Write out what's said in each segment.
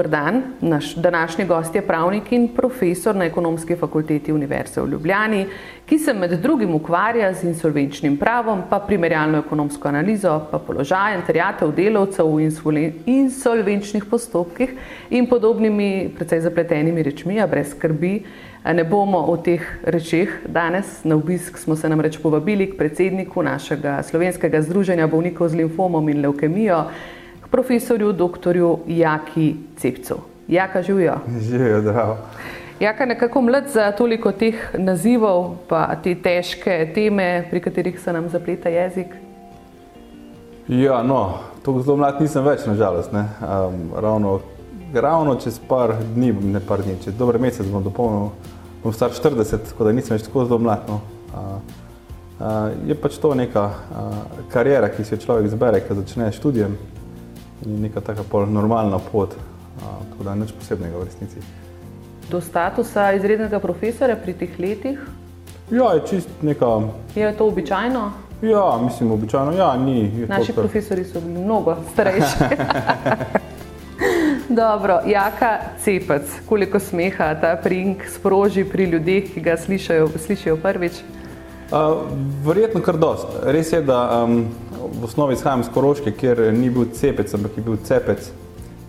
Dober dan, naš današnji gost je pravnik in profesor na ekonomski fakulteti Univerze v Ljubljani, ki se med drugim ukvarja z insolvenčnim pravom, pa primerjalno ekonomsko analizo, pa položajem terjatev delavcev v insolvenčnih postopkih in podobnimi precej zapletenimi rečmi, a brez skrbi. Ne bomo o teh rečeh danes. Na obisk smo se namreč povabili k predsedniku našega slovenskega združenja bolnikov z limfomom in leukemijo, profesorju dr. Jaki Cepcu. Jaka živijo. Živijo, zdravo. Jaka nekako mlad za toliko teh nazivov, pa te težke teme, pri katerih se nam zapleta jezik. Ja, no, tako zelo mlad nisem več, nažalost. Um, ravno, ravno čez par dni, ne par dni, čez dober mesec bom dopolnil, bom star 40, tako da nisem več tako zelo mlad. No. Uh, uh, je pač to neka uh, karijera, ki si jo človek izbere, ko začne študijem in neka taka normalna pot, tako da nič posebnega v resnici. Do statusa izrednega profesora pri teh letih? Ja, je čist neka. Je to običajno? Ja, mislim, običajno. Ja, ni. Naši kar... profesori so bili mnogo starejši. Dobro, jaka cepec, koliko smeha ta prink sproži pri ljudeh, ki ga slišajo, slišijo prvič? Uh, verjetno kar dost. Res je, da um, v osnovi izhajam iz Koroške, kjer ni bil cepec, ampak je bil cepec.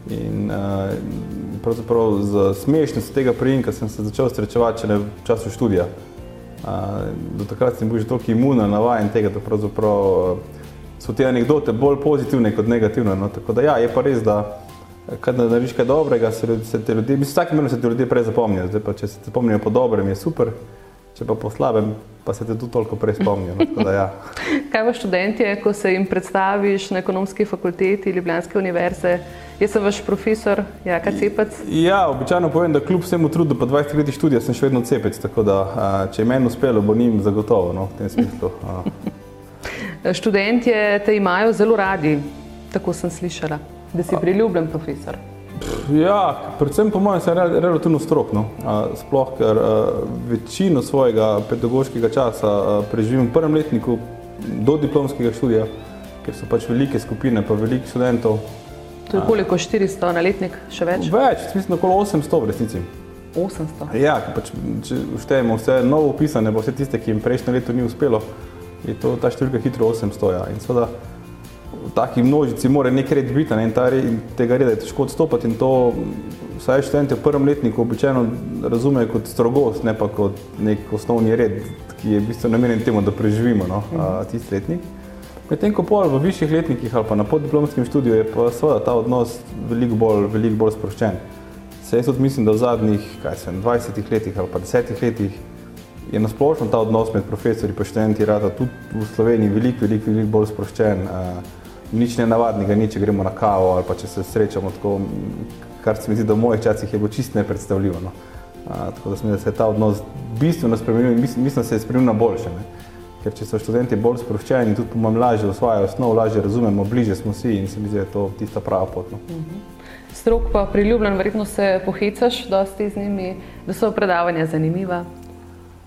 In uh, pravzaprav z smešnostjo tega prijemka sem se začel srečevati v času študija. Uh, do takrat sem bil že toliko imunen, navajen tega, da pravzaprav uh, so te anekdote bolj pozitivne kot negativne. No? Tako da ja, je pa res, da kad narediš kaj dobrega, se, se te ljudje, mislim, vsak minut se te ljudje prej zapomnijo. Zdaj pa, če se te spomnijo po dobrem, je super, če pa po slabem, pa se te tu toliko prej spomnijo. No, ja. Kaj pa študentje, ko se jim predstaviš na ekonomski fakulteti Ljubljanske univerze? Jaz sem vaš profesor, Jaka Cepec. Ja, običajno povem, da kljub vsemu trudu, pa 20 let študija, sem še vedno cepec. Tako da, če je meni uspelo, bo njim zagotovo no, v tem smislu. Študentje te imajo zelo radi, tako sem slišala, da si priljubljen profesor. Ja, predvsem po mojem sem relativno strok. No. Sploh, ker večino svojega pedagoškega časa preživim v prvem letniku do diplomskega študija, ker so pač velike skupine, pa veliko študentov. To je koliko 400 na letnik, še več? Več, mislim, okolo 800 v resnici. 800? Ja, pač, če uštejemo vse novo upisane, pa vse tiste, ki jim prejšnje leto ni uspelo, je to ta številka hitro 800. Ja. In seveda, v taki množici mora nek red biti ne, in, ta, in tega reda je težko odstopati in to vsaj študenti v prvem letniku običajno razumejo kot strogost, ne pa kot nek osnovni red, ki je v bistvu namenjen temu, da preživimo no, mhm. tisti letnik. Medtem ko pol v višjih letnikih ali pa na podiplomskem študiju je pa seveda ta odnos veliko bolj, veliko bolj sproščen. Se jaz tudi mislim, da v zadnjih sem, 20 letih ali pa 10 letih je nasplošno ta odnos med profesori in študenti rada tudi v Sloveniji veliko, veliko, veliko bolj sproščen. Uh, nič ne navadnega, ni, če gremo na kavo ali pa če se srečamo tako, kar se mi zdi, da v mojih časih je bilo čist nepredstavljivo. No. A, tako da se mi, da se je ta odnos bistveno spremenil in mislim, da se je spremenil na boljše. Ne. Ker če so študenti bolj sproščeni, tudi pomem lažje osvajajo osnov, lažje razumemo, bliže smo si in se mi zdi, da je to tista prava pot. No. Mhm. Strok pa priljubljen, verjetno se pohecaš dosti z njimi, da so predavanja zanimiva.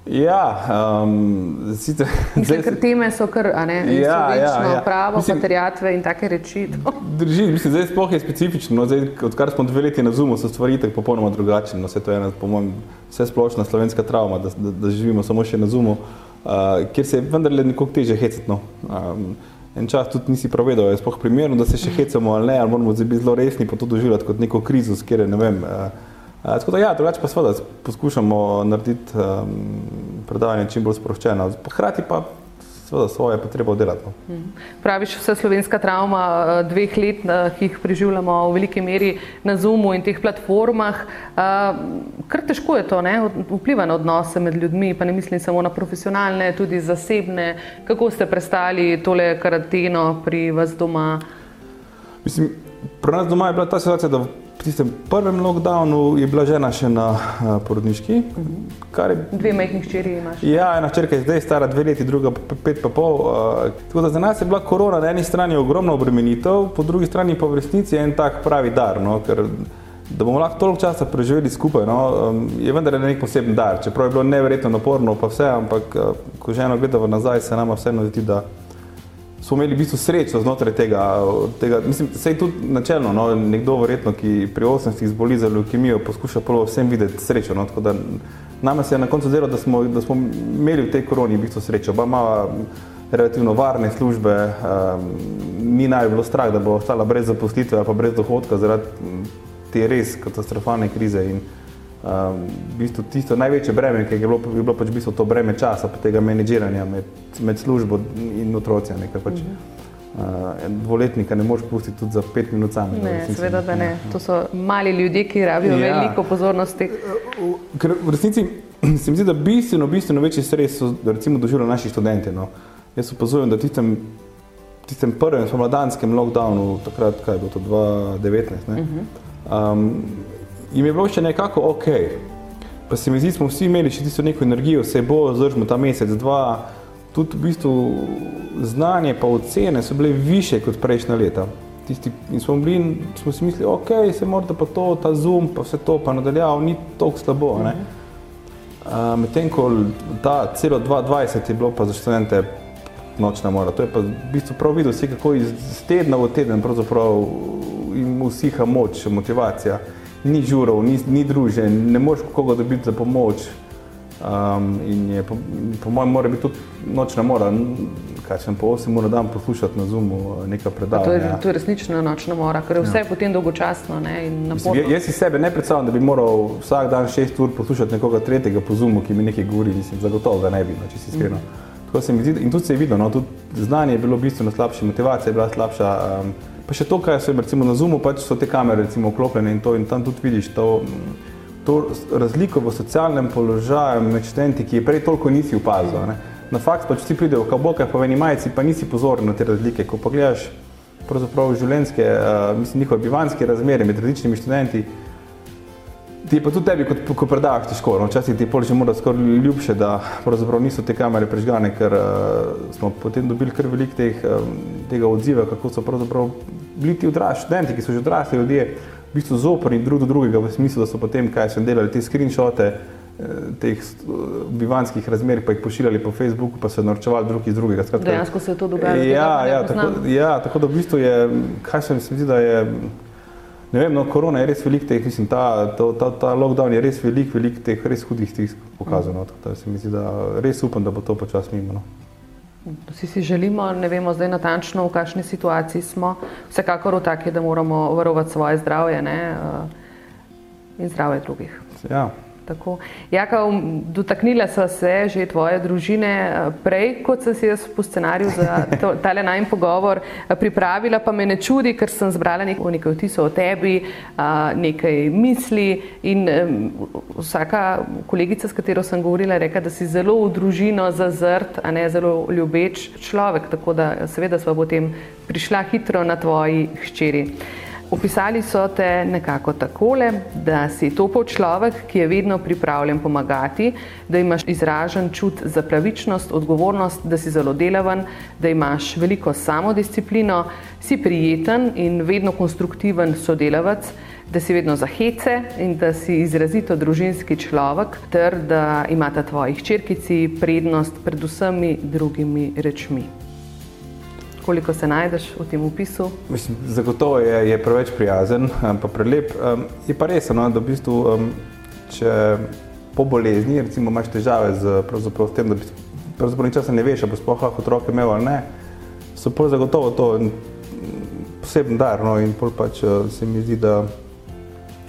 Ja, um, sicer, zdaj, ker teme so kar ne, ja, ja, ja. pravo, materijatve in take reči. Drži, mislim, zdaj sploh je specifično. No, zdaj, odkar smo dve leti na Zumu, so stvari tako popolnoma drugačne. No, to je ena, po mojem, vse splošna slovenska travma, da, da, da živimo samo še na Zumu, uh, kjer se je vendarle nekoliko teže hecati. No. Um, en čas tudi nisi pravedal, je sploh primerno, da se še hecamo ali ne, ali moramo biti zelo resni, pa to doživljati kot neko krizo, s kjer ne vem. Uh, Tako da, ja, drugače pa seveda poskušamo narediti um, predavanje čim bolj sproščeno, hkrati pa seveda svoje potrebe oddelati. No. Mhm. Praviš, vsa slovenska travma uh, dveh let, uh, ki jih preživljamo v veliki meri na Zoomu in teh platformah, uh, kar težko je to, ne? vpliva na odnose med ljudmi, pa ne mislim samo na profesionalne, tudi zasebne. Kako ste prestali tole karanteno pri vas doma? Mislim, pri nas doma je bila ta situacija, da v tistem prvem lockdownu je bila žena še na uh, porodniški. Je, dve majhni hčeri imaš. Ja, ena hčerka je zdaj stara dve leti, druga pet pa pol. Uh, tako da za nas je bila korona na eni strani ogromna obremenitev, po drugi strani pa v resnici en tak pravi dar. No, ker, da bomo lahko toliko časa preživeli skupaj, no, um, je vendar nek poseben dar. Čeprav je bilo neverjetno naporno, pa vse, ampak uh, ko ženo gledamo nazaj, se nama vseeno zdi, da smo imeli v bistvu srečo znotraj tega. tega mislim, sej tudi načelno, no, nekdo verjetno, ki pri 80 zboli za leukemijo, poskuša prvo vsem videti srečo. No, Nama se je na koncu zdelo, da da smo imeli v tej koroni v bistvu srečo. Oba ima relativno varne službe, um, ni naj bilo strah, da bo ostala brez zaposlitve ali pa brez dohodka zaradi te res katastrofalne krize. In, um, v bistvu tisto največje breme, ki je bilo, je bilo pač v bistvu to breme časa, pa tega menedžiranja med, med službo in otroci. Nekaj pač. Mm -hmm. Uh, dvoletnika ne moreš pustiti tudi za pet minut sam. Ne, seveda, da ne. To so mali ljudje, ki rabijo ja. veliko pozornosti. Ker v resnici se mi zdi, da bistveno, bistveno večji stres so recimo doživljali naši študenti. No. Jaz opazujem, da tistem, tistem prvem spomladanskem lockdownu, takrat, kaj je bilo to 2019, ne, uh -huh. um, jim je bilo še nekako ok. Pa se mi zdi, smo vsi imeli še tisto neko energijo, se bo, zdržimo ta mesec, dva, tudi v bistvu znanje pa ocene so bile više kot prejšnja leta. Tisti, in smo, bili, smo si mislili, ok, se morda pa to, ta zoom, pa vse to, pa nadaljav, ni toliko slabo. Uh, Medtem ko ta celo 2020 je bilo pa za študente nočna mora. To je pa v bistvu prav videl, kako iz tedna v teden pravzaprav jim usiha moč, motivacija ni žurov, ni, ni družen, ne moreš koga dobiti za pomoč. Um, in je, po, po mojem, mora biti tudi nočna mora, kaj sem po 8 ur dan poslušati na Zoomu nekaj predavanja. To je, to je resnično nočna mora, ker je vse ja. potem dolgočasno. Ne, Mislim, jaz si sebe ne predstavljam, da bi moral vsak dan 6 ur poslušati nekoga tretjega po Zoomu, ki mi nekaj govori, mislim, zagotovo ga ne bi, no, če si iskreno. Mm. Se zdi, in tudi se je videlo, no, tudi znanje je bilo bistveno slabše, motivacija je bila slabša. Um, Pa še to, kaj so recimo na Zoomu, pač so te kamere recimo vklopljene in to in tam tudi vidiš to, to razliko v socialnem položaju med študenti, ki je prej toliko nisi opazil. Ne. Na fakt pač vsi pridejo v kabokah, pa v eni majici, pa nisi pozoren na te razlike. Ko pogledaš pravzaprav življenjske, uh, mislim, njihove bivanske razmere med različnimi študenti, ti pa tudi tebi, kot ko predavaš težko. No? Včasih ti je že morda skoraj ljubše, da pravzaprav niso te kamere prežgane, ker uh, smo potem dobili kar veliko teh, um, tega odziva, kako so pravzaprav bili ti odrasli študenti, ki so že odrasli ljudje, v bistvu zoprni drug do drugega, v smislu, da so potem, kaj so delali, te screenshote teh bivanskih razmer, pa jih pošiljali po Facebooku, pa se norčevali drug iz drugega. Skratka, Dejansko se je to dogajalo. Ja, ja, tako, ja, tako da v bistvu je, kaj se mi zdi, da je Ne vem, no, korona je res velik teh, mislim, ta, ta, ta, ta lockdown je res velik, velik teh res hudih stisk pokazal. No, tako da se mi zdi, da res upam, da bo to počas mimo. No. Vsi si želimo, ne vemo zdaj natančno, v kakšni situaciji smo, vsekakor v taki, da moramo varovati svoje zdravje ne, uh, in zdravje drugih. Ja. Tako. Jaka, dotaknila so se že tvoje družine eh, prej, kot sem si jaz po scenariju za to, tale najmen pogovor eh, pripravila, pa me ne čudi, ker sem zbrala nekaj, nekaj vtisov o tebi, eh, nekaj misli in vsaka kolegica, s katero sem govorila, je rekla, da si zelo v družino zazrt, a ne zelo ljubeč človek, tako da seveda sva potem prišla hitro na tvoji hčeri. Opisali so te nekako takole, da si topo človek, ki je vedno pripravljen pomagati, da imaš izražen čut za pravičnost, odgovornost, da si zelo delaven, da imaš veliko samodisciplino, si prijeten in vedno konstruktiven sodelavec, da si vedno za hece in da si izrazito družinski človek, ter da imata tvoji hčerkici prednost pred vsemi drugimi rečmi koliko se najdeš v tem opisu? Mislim, zagotovo je, je preveč prijazen, pa prelep. Je pa res, no, da v bistvu, če po bolezni recimo, imaš težave z tem, da pravzaprav ničesar ne veš, bo sploh lahko otroke imel ali ne, so pol zagotovo to poseben dar. No, in pol pač se mi zdi, da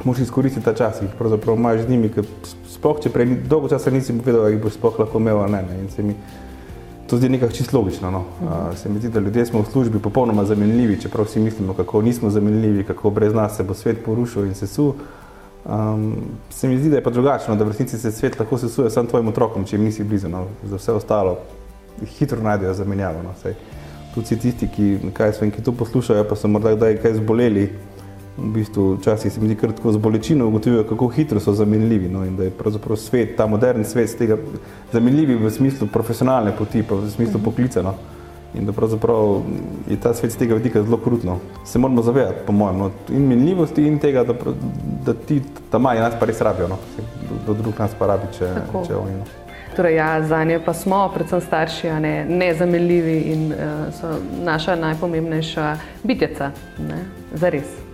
moraš izkoristiti ta čas, ki pravzaprav imaš z njimi, ker sploh, če prej dolgo časa nisi vedel, da jih boš sploh lahko imel ali ne. ne to zdi nekako čisto logično. No. Uh, se mi zdi, da ljudje smo v službi popolnoma zamenljivi, čeprav vsi mislimo, kako nismo zamenljivi, kako brez nas se bo svet porušil in sesul. Um, se mi zdi, da je pa drugačno, da v resnici se svet lahko sesuje samo tvojim otrokom, če jim nisi blizu. No. Za vse ostalo hitro najdejo zamenjavo. No. Sej, tudi tisti, ki, svem, ki to poslušajo, pa so morda kdaj kaj zboleli. V bistvu včasih se mi zdi, da z bolečino ugotovijo, kako hitro so zamenljivi. No, in da je pravzaprav svet, ta moderni svet, tega zamenljivi v smislu profesionalne poti, pa v smislu mhm. poklica. No. In da pravzaprav je ta svet z tega vidika zelo krutno. Se moramo zavedati, po mojem, no, in minljivosti, in tega, da, da ti tam mali nas pa res rabijo, no. do drugih nas pa rabi, če, če oni. No. Torej, ja, za nje pa smo, predvsem starši, ne, nezamenljivi in uh, so naša najpomembnejša bitjeca, ne, za res.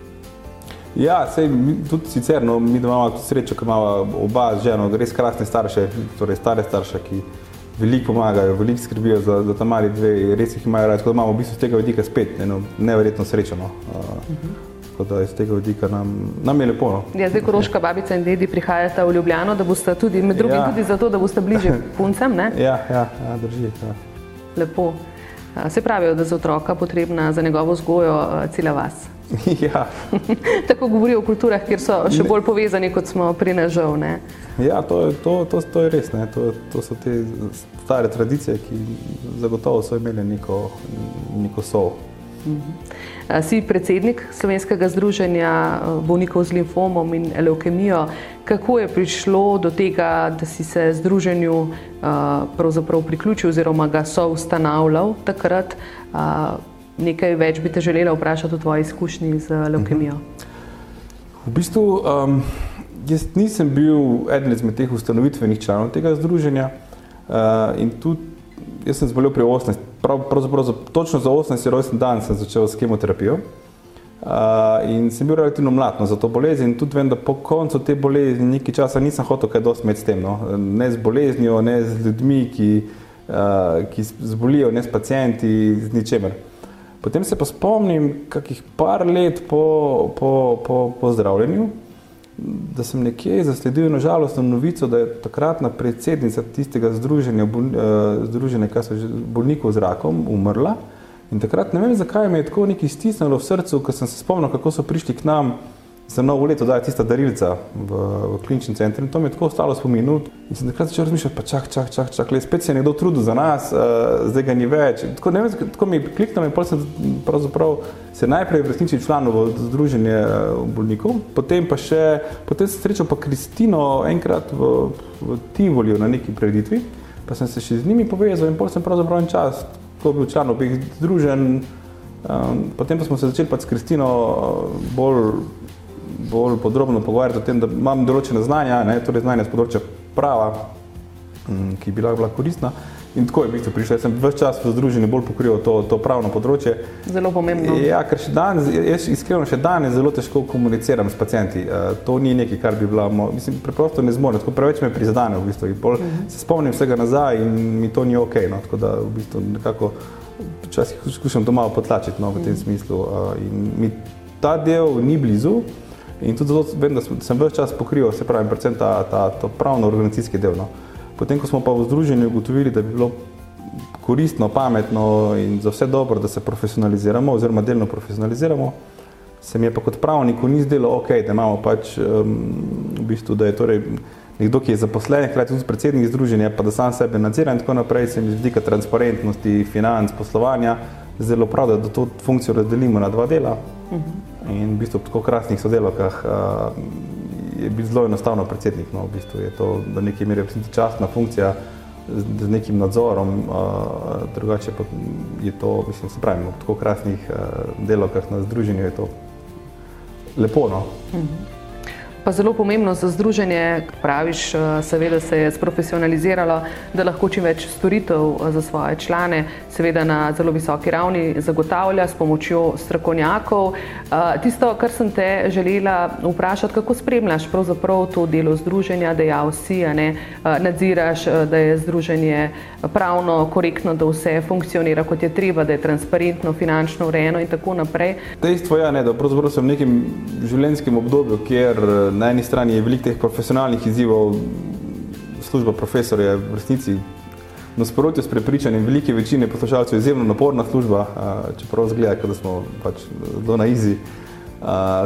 Ja, sej, tudi sicer, no, mi imamo srečo, ker imamo oba z ženo, res krasne starše, torej stare starše, ki veliko pomagajo, veliko skrbijo za, za ta mali dve, res jih imajo radi, tako da imamo v bistvu z tega vidika spet eno neverjetno srečo. No. Uh, da iz tega vidika nam, nam je lepo. No. Ja, zdaj koroška babica in dedi prihajata v Ljubljano, da boste tudi, med drugim ja. tudi zato, da boste bliže puncem, ne? Ja, ja, ja drži. Ja. Lepo. Se pravijo, da je za otroka potrebna za njegovo vzgojo cela vas. Ja. Tako govorijo o kulturah, kjer so še bolj povezani, kot smo pri nažal. Ja, to, to, to, to je res. To, to so te stare tradicije, ki zagotovo so imeli neko, neko sov. Si predsednik Slovenskega združenja bolnikov z limfomom in leukemijo. Kako je prišlo do tega, da si se združenju priključil oziroma ga so ustanavljal takrat? Nekaj več bi te želela vprašati o tvoji izkušnji z leukemijo. V bistvu um, jaz nisem bil eden izmed teh ustanovitvenih članov tega združenja. Uh, in tudi jaz sem zbolel pri 18, prav, pravzaprav za, točno za 18 rojsten dan sem začel s kemoterapijo. Uh, in sem bil relativno mlad no, za to bolezen, in tudi vem, da po koncu te bolezni nekaj časa nisem hotel kaj dosti med s tem. No. Ne z boleznijo, ne z ljudmi, ki, uh, ki zbolijo, ne s pacijenti, z ničemer. Potem se pa spomnim, kakih par let po, po, po, po zdravljenju, da sem nekje zasledil eno žalostno novico, da je takratna predsednica tistega združenja, uh, združenja bolnikov z rakom, umrla. In takrat ne vem, zakaj me je tako nekaj stisnilo v srcu, ker sem se spomnil, kako so prišli k nam za novo leto, da je tista darilca v, v kliničnem centru. In to mi je tako ostalo spomin. In sem takrat začel razmišljati, pa čak, čak, čak, čak, le spet se je nekdo trudil za nas, uh, zdaj ga ni več. Tako, vem, tako mi je kliknilo in sem pravzaprav se najprej vresničil član v združenje uh, bolnikov, potem pa še, potem sem srečal pa Kristino enkrat v, v Tivolju na neki preditvi, pa sem se še z njimi povezal in potem sem pravzaprav en čas, ko bil član obeh združenj, um, potem pa smo se začeli pa s Kristino bolj bolj podrobno pogovarjati o tem, da imam določene znanja, ne, torej znanja z področja prava, mm, ki bi lahko bila koristna. In tako je v bistvu prišel. Jaz sem vse čas v združenju bolj pokrival to, to pravno področje. Zelo pomembno. Ja, ker še danes, jaz iskreno še danes zelo težko komuniciram s pacijenti. Uh, to ni nekaj, kar bi bila, mislim, preprosto ne zmorem, tako preveč me prizadene v bistvu. Bolj uh mhm. -huh. se spomnim vsega nazaj in mi to ni ok. No, tako da v bistvu nekako včasih skušam to malo potlačiti no, v tem uh mhm. -huh. smislu. Uh, in mi ta del ni blizu. In tudi zato vem, da sem vse čas pokrival, se pravi, predvsem ta, ta, ta pravno-organizacijski del. No. Potem, ko smo pa v združenju ugotovili, da bi bilo koristno, pametno in za vse dobro, da se profesionaliziramo, oziroma delno profesionaliziramo, se mi je pa kot pravniku ni zdelo ok, da imamo pač um, v bistvu, da je torej nekdo, ki je zaposlen, hkrati tudi predsednik združenja, pa da sam sebe nadzira in tako naprej, se mi zdi, da transparentnosti, financ, poslovanja, zelo prav, da to funkcijo razdelimo na dva dela. Uh mhm. -huh. In v bistvu po tako krasnih sodelavkah uh, je bil zelo enostavno predsednik. No, v bistvu je to do neke mere častna funkcija z, z nekim nadzorom, uh, drugače pa je to, mislim, se pravi, po tako krasnih uh, delavkah na združenju je to lepo. No. Mm -hmm pa zelo pomembno za združenje, praviš, eh, seveda se je sprofesionaliziralo, da lahko čim več storitev eh, za svoje člane, seveda na zelo visoki ravni zagotavlja s pomočjo strokovnjakov. Eh, tisto, kar sem te želela vprašati, kako spremljaš pravzaprav to delo združenja, da ja vsi ne, nadziraš, da je združenje pravno korektno, da vse funkcionira kot je treba, da je transparentno, finančno urejeno in tako naprej. Dejstvo je, ne, da pravzaprav sem v nekem življenjskem obdobju, kjer na eni strani je veliko teh profesionalnih izzivov, služba profesorja v resnici nasprotju s prepričanjem velike večine poslušalcev izjemno naporna služba, čeprav zgleda, da smo pač zelo na izi.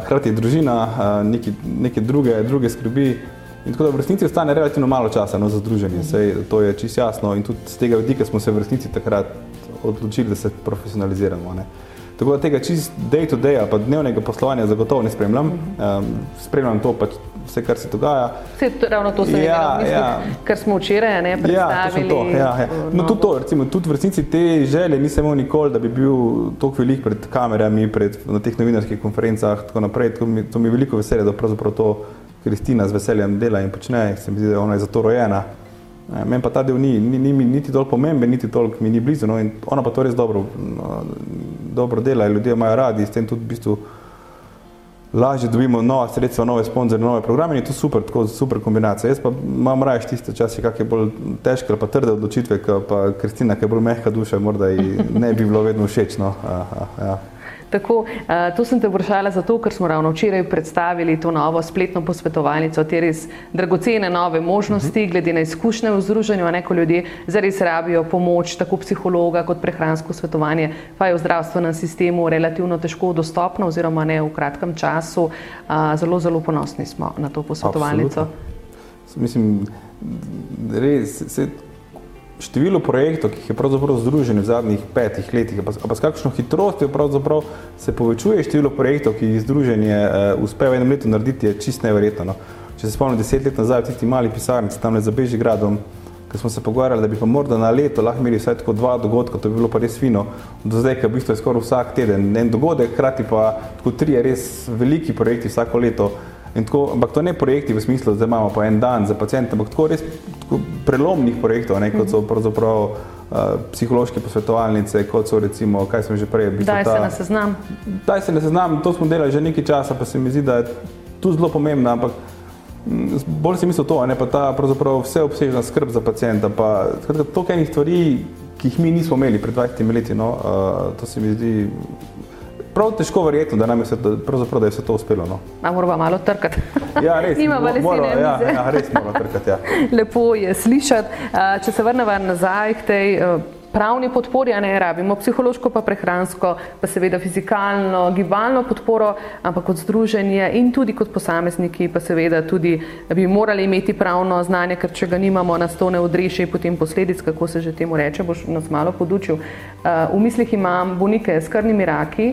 Hkrati je družina, neke, neke druge, druge skrbi. In tako da v resnici ostane relativno malo časa no, za združenje, Sej, to je čisto jasno in tudi z tega vidika smo se v resnici takrat odločili, da se profesionaliziramo. Ne. Tako da tega čist day to day, pa dnevnega poslovanja zagotovo ne spremljam. Um, spremljam to pač vse, kar se dogaja. Vse, ravno to se ja, ja. kar smo včeraj ne, predstavili. Ja, to, ja, ja. No, tudi to, recimo, tudi v resnici te želje nisem imel nikoli, da bi bil toliko velik pred kamerami, pred, na teh novinarskih konferencah, tako naprej. To mi, to mi je veliko veselje, da pravzaprav to Kristina z veseljem dela in počne, se mi zdi, da ona je za to rojena. Meni pa ta del ni, ni, ni niti toliko pomemben, niti toliko mi ni blizu. No, ona pa to res dobro, no, dobro dela in ljudje imajo radi, s tem tudi v bistvu lažje dobimo nova sredstva, nove sponzorje, nove programe in je to super, tako super kombinacija. Jaz pa imam raje tiste čase, kak je bolj težke ali pa trde odločitve, pa Kristina, ki je bolj mehka duša, morda ji ne bi bilo vedno všeč. No. Aha, ja. Tako, to sem te vprašala zato, ker smo ravno včeraj predstavili to novo spletno posvetovalnico, te res dragocene nove možnosti, mhm. glede na izkušnje v združenju, ne ko ljudje zares rabijo pomoč, tako psihologa kot prehransko svetovanje, pa je v zdravstvenem sistemu relativno težko dostopno oziroma ne v kratkem času. Zelo, zelo ponosni smo na to posvetovalnico. Absolutno. Mislim, res, se, število projektov, ki jih je pravzaprav združeno v zadnjih petih letih, pa, pa s kakšno hitrostjo pravzaprav se povečuje število projektov, ki jih združenje uh, uspe v enem letu narediti, je čist neverjetno. No. Če se spomnim deset let nazaj v tisti mali pisarnici tam za Bežigradom, ko smo se pogovarjali, da bi pa morda na leto lahko imeli vsaj tako dva dogodka, to bi bilo pa res fino, do zdaj, ker v bistvu je skoraj vsak teden en dogodek, hkrati pa tako tri res veliki projekti vsako leto, Tako, ampak to ne projekti v smislu, da imamo po en dan za pacijente, ampak tako res tako prelomnih projektov, ne, kot so mhm. pravzaprav uh, psihološke posvetovalnice, kot so recimo, kaj sem že prej. Daj ta, se na seznam. Daj se na seznam, to smo delali že nekaj časa, pa se mi zdi, da je tu zelo pomembno, ampak bolj si mislil to, ne pa ta pravzaprav vseobsežna skrb za pacijenta, pa skratka, toliko enih stvari, ki jih mi nismo imeli pred 20 leti, no, uh, to se mi zdi prav težko verjeti, da nam je, da je vse to uspelo. No. Moramo malo trkati. Ja, res. Nima mo, mora, ja, ja, res moramo trkati. Ja. Lepo je slišati. Če se vrnemo nazaj k tej pravni podpori, a ne rabimo psihološko, pa prehransko, pa seveda fizikalno, gibalno podporo, ampak kot združenje in tudi kot posamezniki, pa seveda tudi bi morali imeti pravno znanje, ker če ga nimamo, nas to ne odreši potem posledic, kako se že temu reče, boš nas malo podučil. V mislih imam bolnike s krvnimi raki,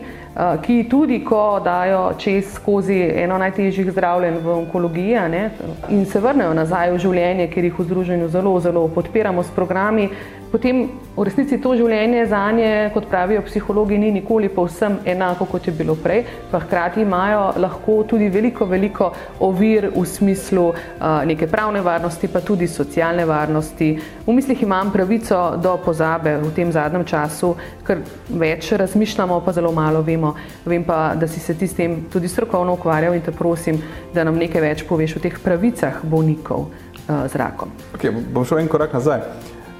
ki tudi, ko dajo čez skozi eno najtežjih zdravljenj v onkologiji ne, in se vrnejo nazaj v življenje, ker jih v združenju zelo, zelo podpiramo s programi, potem v resnici to življenje za nje, kot pravijo psihologi, ni nikoli povsem enako, kot je bilo prej, pa hkrati imajo lahko tudi veliko, veliko ovir v smislu uh, neke pravne varnosti, pa tudi socialne varnosti. V mislih imam pravico do pozabe v tem zadnjem času, ker več razmišljamo, pa zelo malo vemo. Vem pa, da si se ti s tem tudi strokovno ukvarjal in te prosim, da nam nekaj več poveš o teh pravicah bolnikov uh, z rakom. Okay, bom šel en korak nazaj.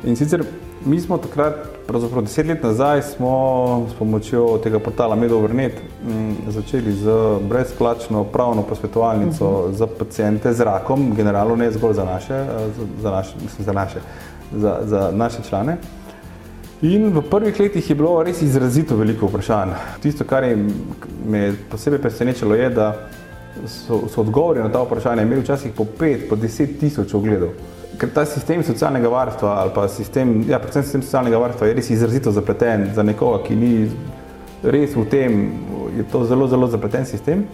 In sicer mi smo takrat, pravzaprav deset let nazaj, smo s pomočjo tega portala Medovrnet mm, začeli z brezplačno pravno posvetovalnico uh mhm. -huh. za pacijente z rakom, generalno ne zgolj za naše, eh, za naše, mislim, za naše, za, za naše člane. In v prvih letih je bilo res izrazito veliko vprašanj. Tisto, kar je me posebej presenečalo, je, da so, so odgovori na ta vprašanja imeli včasih po pet, po deset tisoč ogledov ker ta sistem socialnega varstva ali pa sistem, ja, predvsem sistem socialnega varstva je res izrazito zapleten za nekoga, ki ni res v tem, je to zelo, zelo zapleten sistem.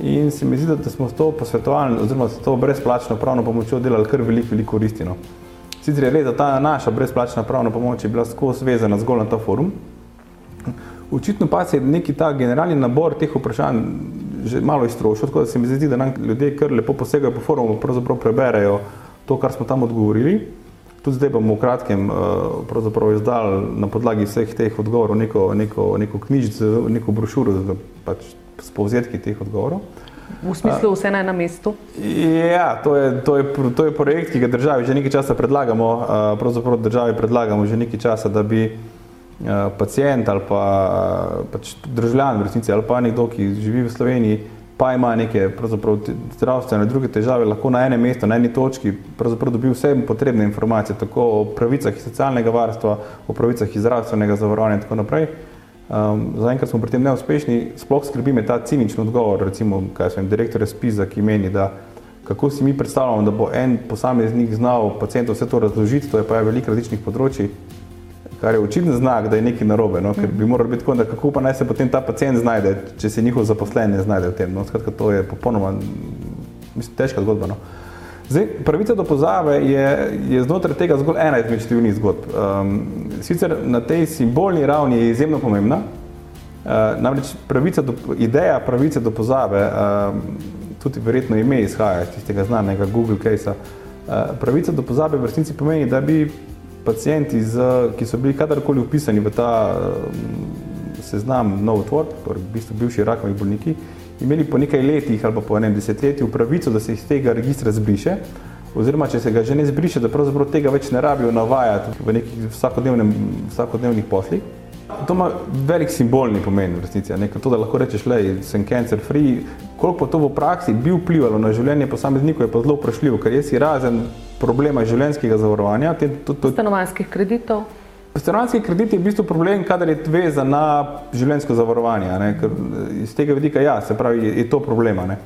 In se mi zdi, da smo s to posvetovalno, oziroma s to brezplačno pravno pomočjo delali kar veliko, veliko koristino. Sicer je res, da ta naša brezplačna pravna pomoč je bila skozi vezana zgolj na ta forum. Očitno pa se je neki ta generalni nabor teh vprašanj že malo iztrošil, tako da se mi zdi, da nam ljudje kar lepo posegajo po forumu, pravzaprav preberejo to, kar smo tam odgovorili. Tudi zdaj bomo v kratkem uh, izdali na podlagi vseh teh odgovorov neko, neko, neko knjižico, neko brošuro pač s povzetki teh odgovorov. V smislu vse na enem mestu? Ja, to je, to, je, to je projekt, ki ga državi že nekaj časa predlagamo. Uh, pravzaprav državi predlagamo že nekaj časa, da bi pacijent ali pa pač državljan v resnici ali pa nekdo, ki živi v Sloveniji, pa ima neke zdravstvene druge težave, lahko na enem mestu, na eni točki dobi vse potrebne informacije, tako o pravicah iz socialnega varstva, o pravicah iz zdravstvenega zavarovanja in tako naprej. Um, Zaenkrat smo pri tem neuspešni, sploh skrbi me ta cinični odgovor, recimo, kaj sem direktor SPIZ-a, ki meni, da kako si mi predstavljamo, da bo en posameznik znal pacijentu vse to razložiti, to je pa je veliko različnih področji. Kar je očitno znak, da je nekaj narobe, no? ker bi moralo biti tako, da kako pa naj se potem ta pacijent znajde, če se njihov zaposlen ne znajde v tem. No? Skratka, to je popolnoma mislim, težka zgodba. No? Zdaj, pravica do pozave je, je znotraj tega zgolj ena izmed številnih zgodb. Um, sicer na tej simbolni ravni je izjemno pomembna, uh, namreč pravica do, ideja pravice do pozave, um, tudi verjetno ime izhaja iz tistega znanega Google case-a, uh, pravica do pozabe v resnici pomeni, da bi pacijenti, z, ki so bili kadarkoli upisani v ta um, seznam novotvorb, torej v bistvu bivši rakovi bolniki, imeli po nekaj letih ali po enem desetletju pravico, da se iz tega registra zbriše, oziroma če se ga že ne zbriše, da pravzaprav tega več ne rabijo navajati v nekih vsakodnevnih poslih. To ima velik simbolni pomen v resnici, nekaj to, da lahko rečeš, da sem cancer free. Koliko to v praksi bi vplivalo na življenje posameznikov, je pa zelo vprašljivo, ker jaz si razen problema življenjskega zavarovanja. Te, to, to, Stanovanskih kreditov. Stanovanski kredit je v bistvu problem, kadar je vezan na življenjsko zavarovanje. Ne? Ker iz tega vidika, ja, se pravi, je, je to problema. Ne?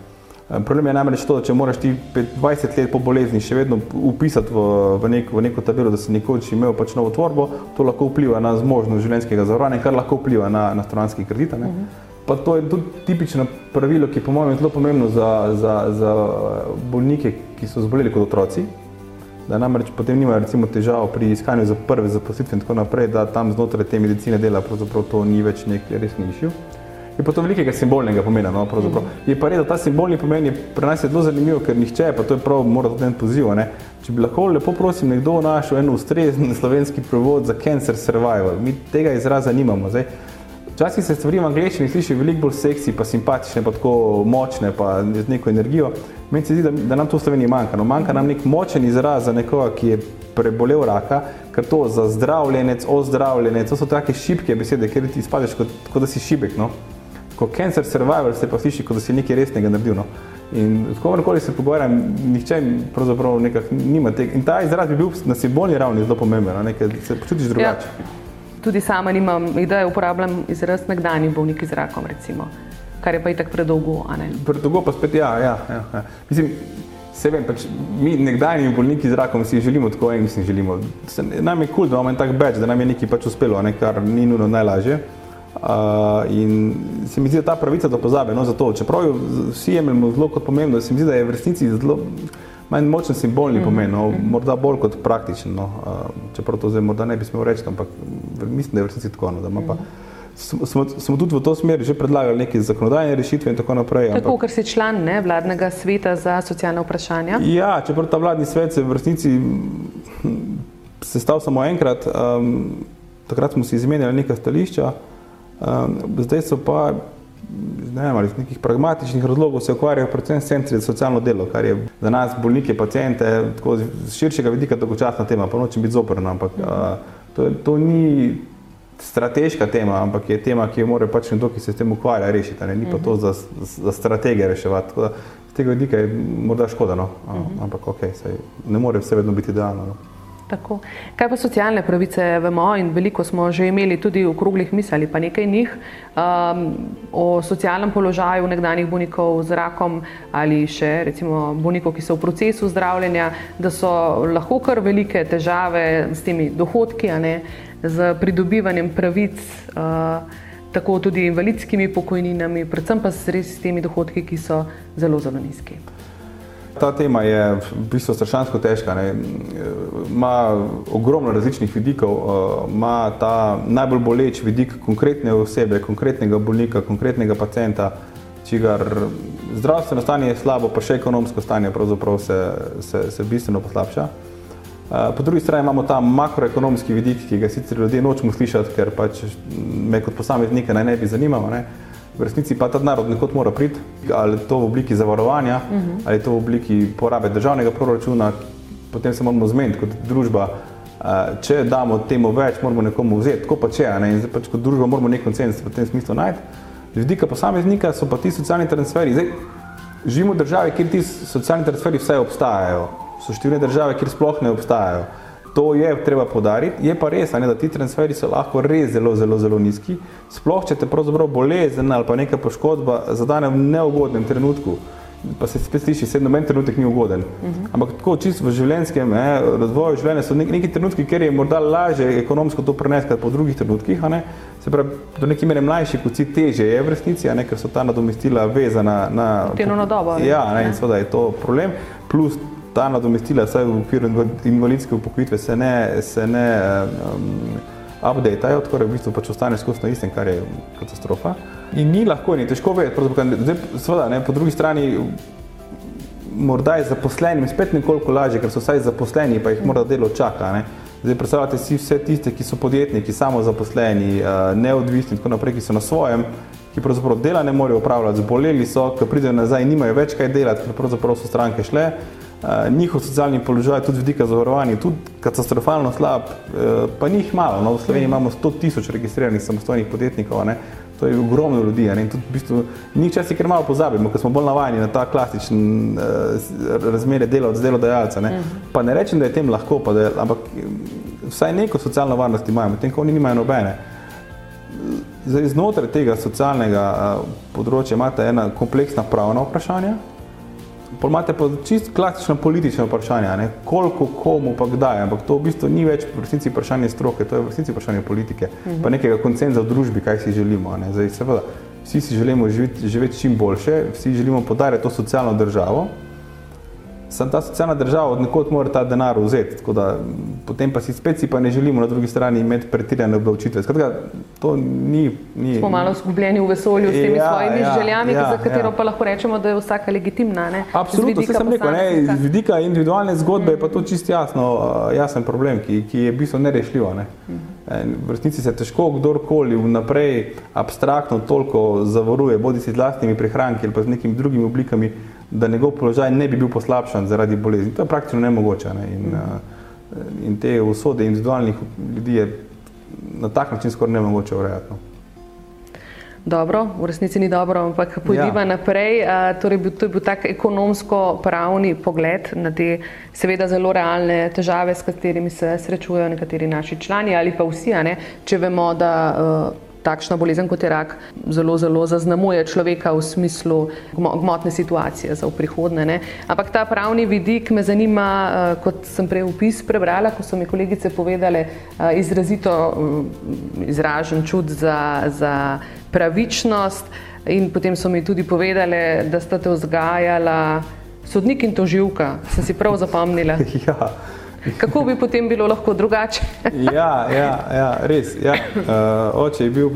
Problem je namreč to, da če moraš ti 20 let po bolezni še vedno upisati v, v, nek, v neko tabelo, da si nekoč imel pač novo tvorbo, to lahko vpliva na zmožnost življenjskega zavarovanja, kar lahko vpliva na, na stanovanski kredit. Uh -huh. Pa to je tudi tipično pravilo, ki je po mojem zelo pomembno za, za, za bolnike, ki so zboleli kot otroci da namreč potem nimajo recimo težav pri iskanju za prve zaposlitve in tako naprej, da tam znotraj te medicine dela pravzaprav to ni več nek resni išil. Je pa to velikega simbolnega pomena. No, je pa res, da ta simbolni pomen je pri nas zelo zanimiv, ker nihče, pa to je prav, mora tudi en poziv. Ne? Če bi lahko lepo prosim nekdo našel en ustrezen slovenski prevod za cancer survival, mi tega izraza nimamo. Zdaj, Včasih se stvari v angleščini slišijo veliko bolj seksi, pa simpatične, pa tako močne, pa z neko energijo. Meni se zdi, da, da nam to v Sloveniji manjka. No, manjka nam nek močen izraz za nekoga, ki je prebolel raka, ker to za zdravljenec, ozdravljenec, to so take šibke besede, ker ti spadeš kot, kot da si šibek. No. Ko cancer survival se pa sliši, kot da si nekaj resnega naredil. No. In s komerkoli se pogovarjam, nihče pravzaprav nekako nima tega. In ta izraz bi bil na simbolni ravni zelo pomemben, no, nekaj se počutiš drugače. Ja tudi sama nimam ideje, uporabljam izraz nekdani bolniki z rakom, recimo, kar je pa itak predolgo. Predolgo pa spet, ja. ja, ja, ja. Mislim, se vem, pač mi nekdani bolniki z rakom si želimo tako en, mislim, želimo. Se, nam je kul, cool, da imamo en tak beč, da nam je nekaj pač uspelo, ne, kar ni nujno najlažje. Uh, in se mi zdi, da ta pravica do pozabe, no, zato, čeprav jo vsi jemljemo zelo kot pomembno, se mi zdi, da je v resnici zelo manj močen simbolni mm -hmm. pomen, no, morda bolj kot praktičen. No, čeprav to zdaj morda ne bi smel reči, ampak mislim, da je v resnici tako. No, da pa, smo, smo tudi v to smer že predlagali neke zakonodajne rešitve in tako naprej. Tako, ker si član ne, vladnega sveta za socialne vprašanja. Ja, čeprav ta vladni svet se v resnici sestav samo enkrat, um, takrat smo si izmenjali neka stališča, um, zdaj so pa ne vem, ali iz nekih pragmatičnih razlogov se ukvarjajo predvsem s centri za socialno delo, kar je za nas bolnike, pacijente, tako z širšega vidika dolgočasna tema, pa nočem biti zoprna, ampak a, to, to ni strateška tema, ampak je tema, ki jo mora pač nekdo, ki se s tem ukvarja, rešiti, ne? ni pa to za, za strategije reševati. Tako da z tega vidika je morda škoda, no? ampak ok, saj ne more vse vedno biti idealno. No? Tako. Kaj pa socialne pravice vemo in veliko smo že imeli tudi v kruglih misli, pa nekaj njih um, o socialnem položaju nekdanjih bolnikov z rakom ali še recimo bolnikov, ki so v procesu zdravljenja, da so lahko kar velike težave s temi dohodki, ne, z pridobivanjem pravic. Uh, Tako tudi invalidskimi pokojninami, predvsem pa s temi dohodki, ki so zelo, zelo nizki. Ta tema je v bistvu strašansko težka. Ne. Ma ogromno različnih vidikov, eh, ima ta najbolj boleč vidik konkretne osebe, konkretnega bolnika, konkretnega pacijenta, čigar zdravstveno stanje je slabo, pa še ekonomsko stanje se, se, se bistveno poslabša. Eh, po drugi strani imamo ta makroekonomski vidik, ki ga sicer ljudje nočemo slišati, ker pač me kot posameznika naj ne bi zanimalo. Ne v resnici pa ta narod nekot mora priti, ali to v obliki zavarovanja, uh mhm. -huh. ali to v obliki porabe državnega proračuna, potem se moramo zmeniti kot družba. Če damo temu več, moramo nekomu vzeti, tako pa če, ne? in pač kot družba moramo nek koncens v tem smislu najti. Z vidika posameznika so pa ti socialni transferi. Zdaj, živimo v državi, kjer ti socialni transferi vse obstajajo. So številne države, kjer sploh ne obstajajo. To je treba podariti, je pa res, ne, da ti transferi so lahko res zelo, zelo, zelo nizki. Sploh, če te pravzaprav bolezen ali pa neka poškodba zadane v neugodnem trenutku pa se spet sliši, da noben trenutek ni ugoden. Uh -huh. Ampak tako čisto v življenjskem ne, razvoju življenja so neki, neki trenutki, kjer je morda lažje ekonomsko to prenesti po drugih trenutkih. Se pravi, do neke mere mlajši kot si teže je v resnici, ne, ker so ta nadomestila vezana na delovno dobo. Ja, ne, in seveda je to problem. Plus ta nadomestila, vsaj v okviru invalidske upokojitve, se ne, se ne um, updateajo, tako da v bistvu pač ostane skozi na istem, kar je katastrofa. In ni lahko, ni težko vedeti. Seveda, po drugi strani, morda je zaposlenim spet nekoliko lažje, ker so vsaj zaposleni, pa jih mora delo čaka. Ne? Zdaj, predstavljate si vse tiste, ki so podjetniki, samo zaposleni, eh, neodvisni in tako naprej, ki so na svojem, ki pravzaprav dela ne morejo upravljati, zboleli so, ki pridejo nazaj in nimajo več kaj delati, ker pravzaprav so stranke šle. Uh, njihov socialni položaj, tudi vidika zavarovanja, tudi katastrofalno slab, uh, pa njih malo. No, v Sloveniji imamo 100 tisoč registriranih samostojnih podjetnikov, ne, To je ogromno ljudi. In tudi v bistvu, ni časi, ker malo pozabimo, ker smo bolj navajeni na ta klasičen uh, razmerje delavca, delodajalca. Ne. Mhm. Pa ne rečem, da je tem lahko, je, ampak vsaj neko socialno varnost imajo, tem, ko oni nimajo nobene. Zdaj, znotraj tega socialnega področja imate ena kompleksna pravna vprašanja, Imate pa čist klasično politično vprašanje, ne? koliko komu pa kdaj, ampak to v bistvu ni več v resnici vprašanje stroke, to je v resnici vprašanje politike, uh -huh. pa mhm. nekega koncenza v družbi, kaj si želimo. Zdaj, seveda, vsi si želimo živeti, živeti čim boljše, vsi želimo podarjati to socialno državo, sem ta socialna država od nekod mora ta denar vzeti, da, potem pa si spet si pa ne želimo na drugi strani imeti pretirane obdavčitve. Skratka, to ni, ni... Smo malo zgubljeni v vesolju s temi ja, svojimi ja, željami, ja, za katero ja. pa lahko rečemo, da je vsaka legitimna. Ne? Absolutno, vse sem rekel, ne, z vidika individualne zgodbe mm. je pa to čist jasno, jasen problem, ki, ki je v bistvu nerešljiv. Ne? Mm. V resnici se težko kdorkoli vnaprej abstraktno toliko zavaruje, bodi si z vlastnimi prihranki ali pa z nekimi drugimi oblikami da njegov položaj ne bi bil poslabšan zaradi bolezni. To je praktično nemogoče. Ne? In, mm. in te usode individualnih ljudi je na tak način skoraj nemogoče urejati. No. Dobro, v resnici ni dobro, ampak pojdiva ja. naprej. A, torej, to je bil tak ekonomsko-pravni pogled na te seveda zelo realne težave, s katerimi se srečujejo nekateri naši člani ali pa vsi, če vemo, da uh, takšna bolezen kot je rak zelo, zelo zaznamuje človeka v smislu gmotne situacije za v prihodne. Ne. Ampak ta pravni vidik me zanima, eh, kot sem prej upis prebrala, ko so mi kolegice povedale, eh, izrazito mm, izražen čut za, za pravičnost in potem so mi tudi povedale, da sta te vzgajala sodnik in toživka. Sem si prav zapomnila. Ja. Kako bi potem bilo lahko drugače? ja, ja, ja, res. Ja. Uh, oče je bil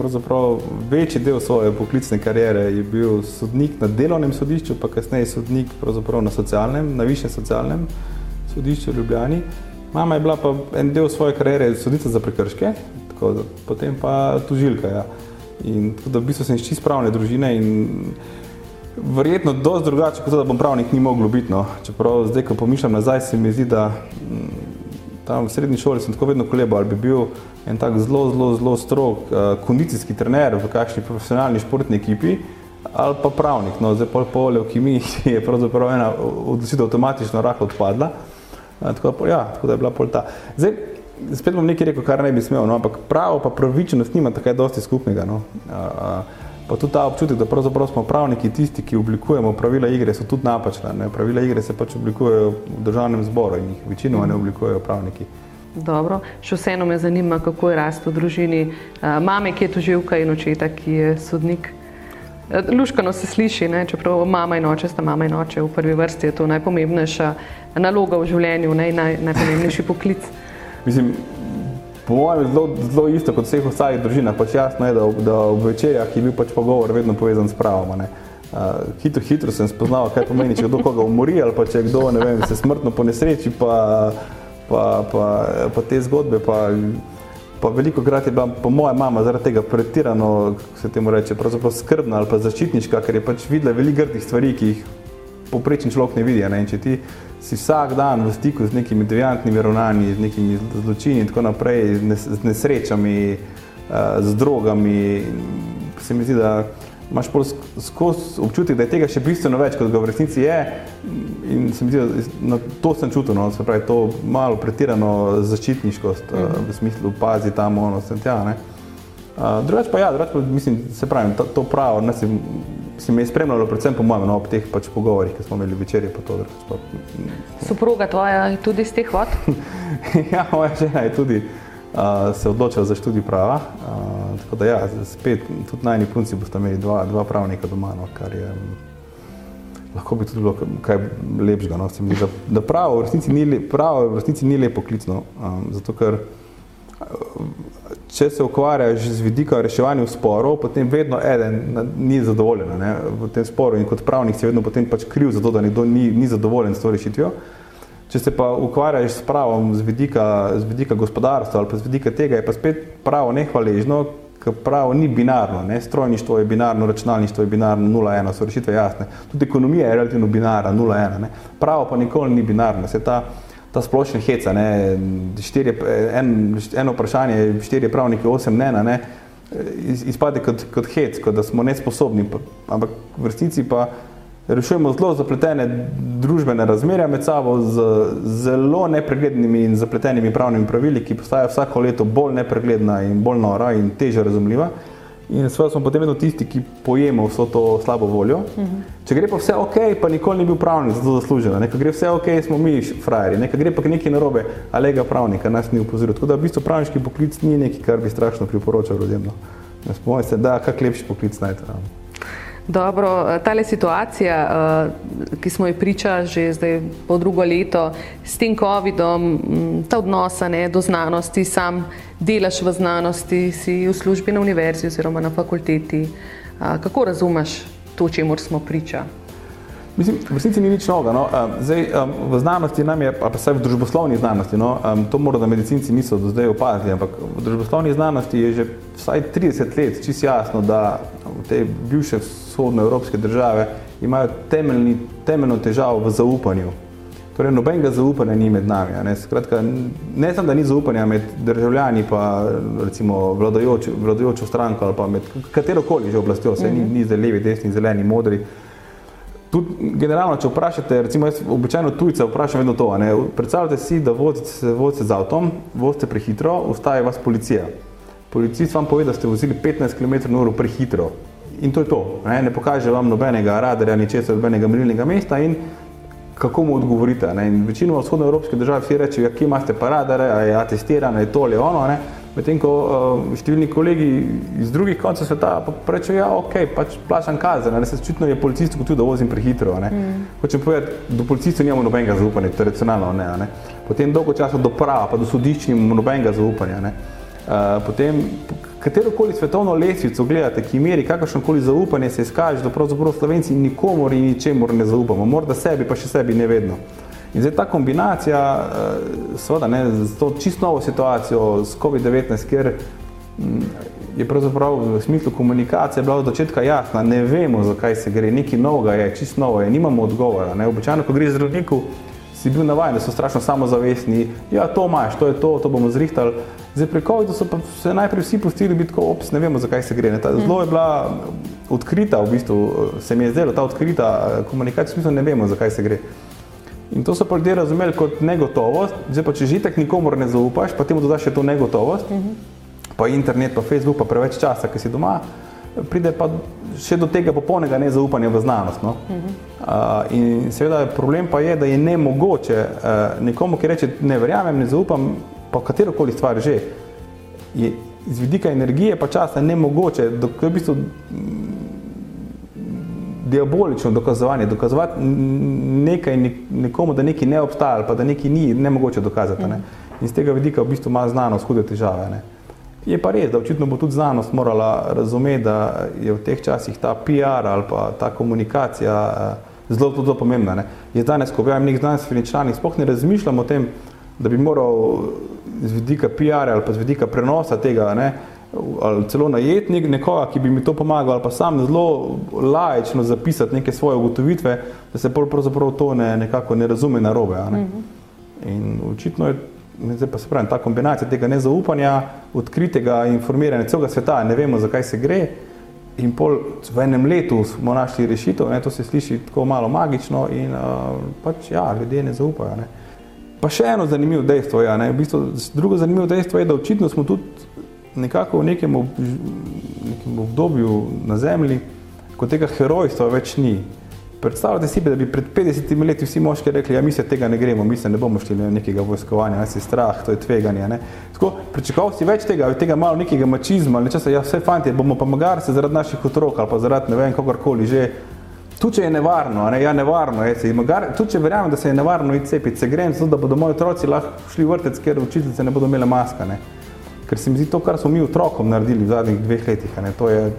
večji del svoje poklicne kariere, je bil sodnik na delovnem sodišču, pa kasneje sodnik na socialnem, na višjem socialnem sodišču v Ljubljani. Mama je bila pa en del svoje kariere sodnica za prekrške, tako, potem pa tužilka. Ja. In tako da v bistvu sem iz čist pravne družine in Verjetno dosti drugače, kot da bom pravnik ni moglo biti. No. Čeprav zdaj, ko pomišljam nazaj, se mi zdi, da mm, tam v srednji šoli sem tako vedno kolebal, ali bi bil en tak zelo, zelo, zelo strog uh, kondicijski trener v kakšni profesionalni športni ekipi ali pa pravnik. No, zdaj pol pole v kimi je pravzaprav ena odločitev avtomatično rahlo odpadla. Uh, tako, da, ja, tako da je bila pol ta. Zdaj, spet bom nekaj rekel, kar ne bi smel, no, ampak pravo pa pravičnost nima tako dosti skupnega. No. Uh, uh, Pa tudi ta občutek, da pravzaprav smo pravniki tisti, ki oblikujemo pravila igre, so tudi napačna. Ne? Pravila igre se pač oblikujejo v državnem zboru in jih večinoma ne oblikujejo pravniki. Dobro, še vseeno me zanima, kako je rast v družini mame, ki je toživka in očeta, ki je sodnik. Luškano se sliši, ne? čeprav mama in oče sta mama in oče v prvi vrsti, je to najpomembnejša naloga v življenju, ne? naj, najpomembnejši poklic. Mislim, Po mojem je zelo, zelo isto kot vseh ostalih družinah. Pač jasno je, da, da v večerjah je bil pač pogovor vedno povezan s pravom. Uh, hitro, hitro sem spoznal, kaj pomeni, če kdo koga umori ali pa če kdo vem, se smrtno po nesreči, pa, pa, pa, pa te zgodbe. Pa, pa veliko krat je bila po moja mama zaradi tega pretirano, se temu reče, skrbna ali pa zaščitniška, ker je pač videla veliko grdih stvari, ki jih poprečen človek ne vidi. Ne? Če ti si vsak dan v stiku z nekimi deviantnimi ravnanji, z nekimi zločini in tako naprej, z nesrečami, eh, z drogami. Se mi zdi, da imaš skozi občutek, da je tega še bistveno več, kot ga v resnici je. In se mi zdi, da na to sem čutil, no, se pravi, to malo pretirano zaščitniškost mm -hmm. v smislu pazi tam, ono, sem tja. Ne. Uh, drugač pa ja, drugač pa mislim, se pravi, to, to pravo, ne si se mi je spremljalo, predvsem po mojem, no, ob teh pač pogovorih, ki smo imeli večerje. Soproga tvoja je tudi iz teh vod? ja, moja žena je tudi uh, se odločila za študij prava. Uh, tako da ja, spet tudi najni punci boste imeli dva, dva pravnika doma, no, kar je lahko bi tudi bilo kaj lepšega. No, da, da pravo v resnici ni, pravo v resnici ni lepo klicno, um, zato ker če se ukvarjaš z vidika reševanja sporov, potem vedno eden ni zadovoljen ne, v tem sporu in kot pravnik si vedno potem pač kriv za to, da nekdo ni, ni zadovoljen s to rešitvijo. Če se pa ukvarjaš s pravom z vidika, z vidika gospodarstva ali pa z vidika tega, je pa spet pravo nehvaležno, ker pravo ni binarno. Ne? Strojništvo je binarno, računalništvo je binarno, 0-1, so rešitve jasne. Tudi ekonomija je relativno binarna, 0-1. Pravo pa nikoli ni binarno. Se ta, ta splošna heca, ne, štirje, en, eno vprašanje, štiri pravniki, osem ne, ne, izpade kot, kot hec, kot da smo nesposobni, ampak v resnici pa rešujemo zelo zapletene družbene razmerja med sabo z zelo nepreglednimi in zapletenimi pravnimi pravili, ki postajajo vsako leto bolj nepregledna in bolj nora in teže razumljiva. In seveda smo potem vedno tisti, ki pojemo vso to slabo voljo. Uh -huh. Če gre pa vse ok, pa nikoli ni bil pravnik za to zaslužen. Nekaj gre vse ok, smo mi frajeri, nekaj gre pa nekaj narobe, a lega pravnika nas ni upozoril. Tako da v bistvu pravniški poklic ni nekaj, kar bi strašno priporočal ljudem. No. Spomnim se, da kak lepši poklic najte. Dobro, tale situacija, eh, ki smo jo priča že zdaj po drugo leto s tem COVID-om, ta odnos do znanosti, sam delaš v znanosti, si v službi na univerzi oziroma na fakulteti. Kako razumeš to, čemu smo priča? Mislim, v resnici ni nič novega. No. Zdaj, v znanosti nam je, pa vsaj v družboslovni znanosti, no, to mora da medicinci niso do zdaj opazili, ampak v družboslovni znanosti je že vsaj 30 let čist jasno, da te bivše vzhodnoevropske države imajo temeljni, temeljno težavo v zaupanju. Torej, nobenega zaupanja ni med nami. Ne, Skratka, ne samo, da ni zaupanja med državljani pa recimo vladajočo, vladajočo stranko ali pa med katerokoli že oblastjo, se mm -hmm. ni, ni zdaj levi, desni, zeleni, modri, Tudi generalno, če vprašate, recimo jaz običajno tujce vprašam vedno to, ne, predstavljate si, da vozite, vozite z avtom, vozite prehitro, ustaje vas policija. Policist vam pove, da ste vozili 15 km/h prehitro in to je to. Ne, ne pokaže vam nobenega radarja, ni česa, nobenega merilnega mesta in kako mu odgovorite. Ne. In večino vzhodnoevropske države vsi rečejo, ja, kje imate pa radare, a je atestirano, je to ali ono. Ne. Medtem ko uh, številni kolegi iz drugih koncev sveta pa rečejo, ja, ok, pač plačam kazen, ne se čutno je policist kot tudi, da vozim prehitro. Mm. Hočem povedati, do policistov nimamo nobenega zaupanja, tradicionalno ne, ne. Potem dolgo časa do prava, pa do sodišč nimamo nobenega zaupanja. Ne. Uh, potem katerokoli svetovno lesvico gledate, ki meri kakršnokoli zaupanje, se izkaže, da pravzaprav Slovenci nikomor in ničemor ne zaupamo, morda sebi, pa še sebi ne vedno. In zdaj ta kombinacija, eh, seveda, ne, z to čisto novo situacijo s COVID-19, kjer mm, je pravzaprav v smislu komunikacije bila od začetka jasna, ne vemo, zakaj se gre, nekaj novega je, čisto novo je, nimamo odgovora. Ne. Običajno, ko gre zdravniku, si bil navajen, da so strašno samozavestni, ja, to imaš, to je to, to bomo zrihtali. Zdaj pri COVID-u so pa se najprej vsi pustili biti tako, ops, ne vemo, zakaj se gre. Ne. Ta, zelo je bila odkrita, v bistvu se mi je zdelo, ta odkrita eh, komunikacija, v smislu ne vemo, zakaj se gre. In to so pa ljudje razumeli kot negotovost, zdaj pa če žitek nikomor ne zaupaš, pa temu dodaš še to negotovost, uh mhm. -huh. pa internet, pa Facebook, pa preveč časa, ki si doma, pride pa še do tega popolnega nezaupanja v znanost. No? Uh -huh. uh, in seveda problem pa je, da je nemogoče uh, nekomu, ki reče, ne verjamem, ne zaupam, pa katerokoli stvar že, je z vidika energije pa časa nemogoče, da v bistvu diabolično dokazovanje, dokazovati nekaj nekomu, da nekaj ne obstaja ali pa da nekaj ni, ne mogoče dokazati. Ne. In z tega vidika v bistvu ima znanost hude težave. Ne. Je pa res, da očitno bo tudi znanost morala razumeti, da je v teh časih ta PR ali pa ta komunikacija eh, zelo, zelo pomembna. Ne. Je danes, ko objavim nek znanstveni članek, sploh ne razmišljam o tem, da bi moral z vidika PR ali pa z vidika prenosa tega, ne, ali celo najetnik nekoga, ki bi mi to pomagal, ali pa sam zelo lajično zapisati neke svoje ugotovitve, da se pravzaprav to ne, nekako ne razume narobe. Ne? -hmm. In očitno je, zdaj pa se pravi, ta kombinacija tega nezaupanja, odkritega informiranja celega sveta, ne vemo, zakaj se gre. In pol v enem letu smo našli rešitev, ne, to se sliši tako malo magično in uh, pač ja, ljudje ne zaupajo. Ne. Pa še eno zanimivo dejstvo, ja, ne, v bistvu, drugo zanimivo dejstvo je, da očitno smo tudi nekako v nekem, ob, nekem obdobju na Zemlji, ko tega herojstva več ni. Predstavljate si, da bi pred 50 leti vsi moški rekli, ja, mi se tega ne gremo, mi se ne bomo šli na nekega vojskovanja, nas je strah, to je tveganje. Tako, pričakoval si več tega, tega malo nekega mačizma, nečesa, ja, vse fanti, bomo pa magar se zaradi naših otrok ali pa zaradi ne vem, kogarkoli že. Tu če je nevarno, ne, ja, nevarno je se. Tu če verjamem, da se je nevarno iti cepiti, se grem, zato da bodo moji otroci lahko šli v vrtec, ker učiteljice ne bodo imele maska. Ne. Ker se mi zdi to, kar smo mi otrokom naredili v zadnjih dveh letih, ne, to, je,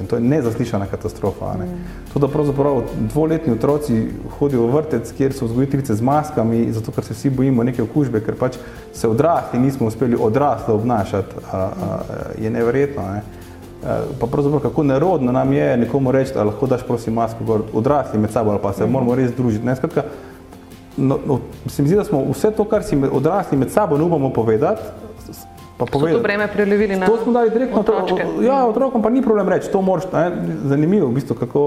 mislim, to je nezaslišana katastrofa. Ne. Mm. To, da pravzaprav dvoletni otroci hodijo v vrtec, kjer so vzgojiteljice z maskami, zato ker se vsi bojimo neke okužbe, ker pač se odrasli nismo uspeli odraslo obnašati, a, a, je neverjetno. Ne. Pa pravzaprav kako nerodno nam je nekomu reči, da lahko daš prosim masko gor, odrasli med sabo ali pa se mm. moramo res družiti. Ne, skratka, no, no, se mi zdi, da smo vse to, kar si odrasli med sabo ne upamo povedati, pa povedati. To breme prelevili na to. To smo dali direktno otročke. Ja, otrokom pa ni problem reči, to moraš, ne, zanimivo v bistvu, kako,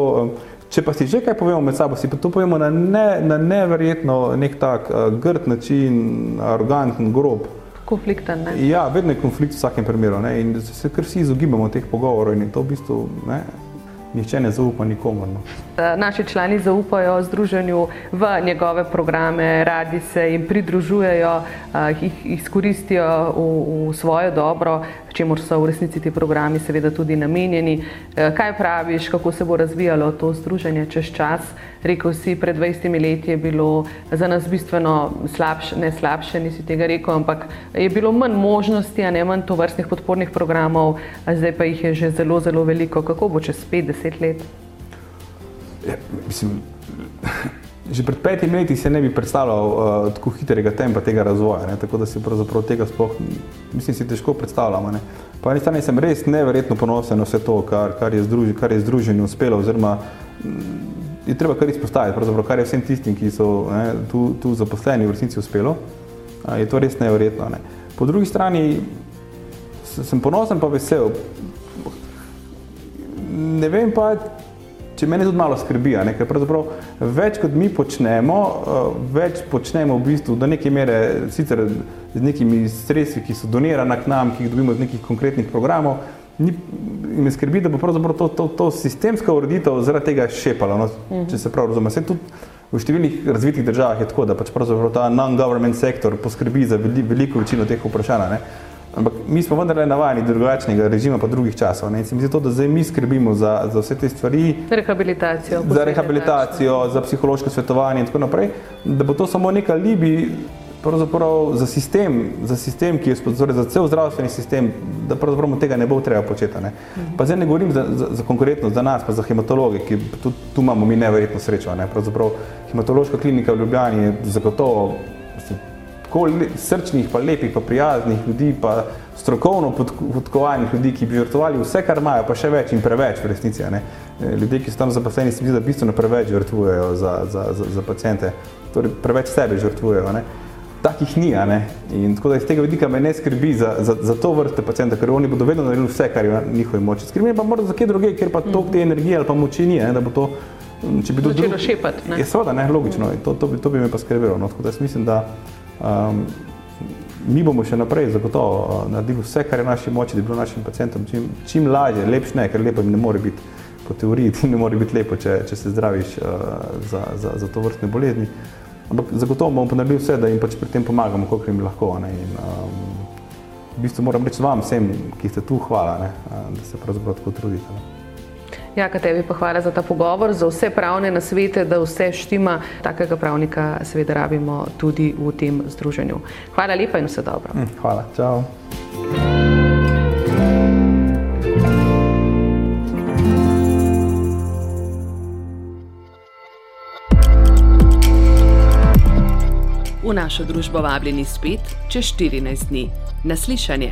če pa si že kaj povemo med sabo, si pa to povemo na, ne, na neverjetno nek tak uh, grd način, aroganten, grob. Konflikten, ne? Ja, vedno je konflikt v vsakem primeru ne, in se kar vsi izogibamo teh pogovorov in to v bistvu, ne, nihče ne zaupa nikomor. No. Naši člani zaupajo združenju v njegove programe, radi se jim pridružujejo, jih izkoristijo v, v svoje dobro, čemu so v resnici ti programi seveda tudi namenjeni. Kaj praviš, kako se bo razvijalo to združenje čez čas? Rekel si, pred 20 leti je bilo za nas bistveno slabše, ne slabše, nisi tega rekel, ampak je bilo manj možnosti, a ne manj to vrstnih podpornih programov, zdaj pa jih je že zelo, zelo veliko. Kako bo čez 50 let? Ja, mislim, že pred petimi leti se ne bi predstavljal uh, tako hitrega tempa tega razvoja, ne? tako da si pravzaprav tega sploh, mislim, si težko predstavljamo. Po eni strani sem res neverjetno ponosen na vse to, kar, kar, je združi, kar je združenju uspelo, oziroma mm, je treba kar izpostaviti, pravzaprav kar je vsem tistim, ki so ne, tu, tu zaposleni v resnici uspelo, uh, je to res neverjetno. Ne? Po drugi strani sem ponosen pa vesel. Ne vem pa, če meni tudi malo skrbi, ne? ker pravzaprav več kot mi počnemo, uh, več počnemo v bistvu do neke mere sicer z nekimi sredstvi, ki so donirana k nam, ki jih dobimo iz nekih konkretnih programov, ni, me skrbi, da bo pravzaprav to, to, to sistemska ureditev zaradi tega šepala, no? uh -huh. če se prav razume. Se tudi v številnih razvitih državah je tako, da pač pravzaprav ta non-government sektor poskrbi za veliko večino teh vprašanj. Ampak mi smo vendarle navajeni drugačnega režima, pa drugih časov. Ne? In se mi zdi to, da zdaj mi skrbimo za, za vse te stvari. Za rehabilitacijo. Za rehabilitacijo, za psihološko svetovanje in tako naprej. Da bo to samo neka libi za sistem, za sistem, ki je torej za cel zdravstveni sistem, da pravzaprav tega ne bo treba početi. Ne? Mhm. Pa zdaj ne govorim za, za, za konkretno za nas, pa za hematologe, ki tu, tu imamo mi neverjetno srečo. Ne? Pravzaprav hematološka klinika v Ljubljani je zagotovo tako srčnih, pa lepih, pa prijaznih ljudi, pa strokovno podkovanih ljudi, ki bi žrtvovali vse, kar imajo, pa še več in preveč v resnici. Ne? E, ljudje, ki so tam zaposleni, se mi zdi, da bistveno preveč žrtvujejo za, za, za, za pacijente, torej preveč sebe žrtvujejo. Ne? Takih ni, in tako da iz tega vidika me ne skrbi za, za, za to vrste pacijenta, ker oni bodo vedno naredili vse, kar je v njihovi moči. Skrbi pa morda za kje druge, ker pa tok te energije ali pa moči ni, ne? da bo to, če bi to drug... šepati. Je seveda, ne, logično, to, to, bi, to bi me pa skrbelo. No? Tako da jaz mislim, da Um, mi bomo še naprej zagotovo uh, naredili vse, kar je v naši moči, da bi bilo našim pacijentom čim, čim lažje, lepše ne, ker lepo ne more biti po teoriji, ti ne more biti lepo, če, če se zdraviš uh, za, za, za to vrstne bolezni. Ampak zagotovo bomo pa naredili vse, da jim pač pri tem pomagamo, koliko jim lahko. Ne, in, um, v bistvu moram reči vam vsem, ki ste tu, hvala, ne, uh, da se pravzaprav tako trudite. Ne. Jaka, tebi pa hvala za ta pogovor, za vse pravne nasvete, da vse štima. Takega pravnika seveda rabimo tudi v tem združenju. Hvala lepa in vse dobro. Hm, hvala, čau. V našo družbo vabljeni spet čez 14 dni. Naslišanje.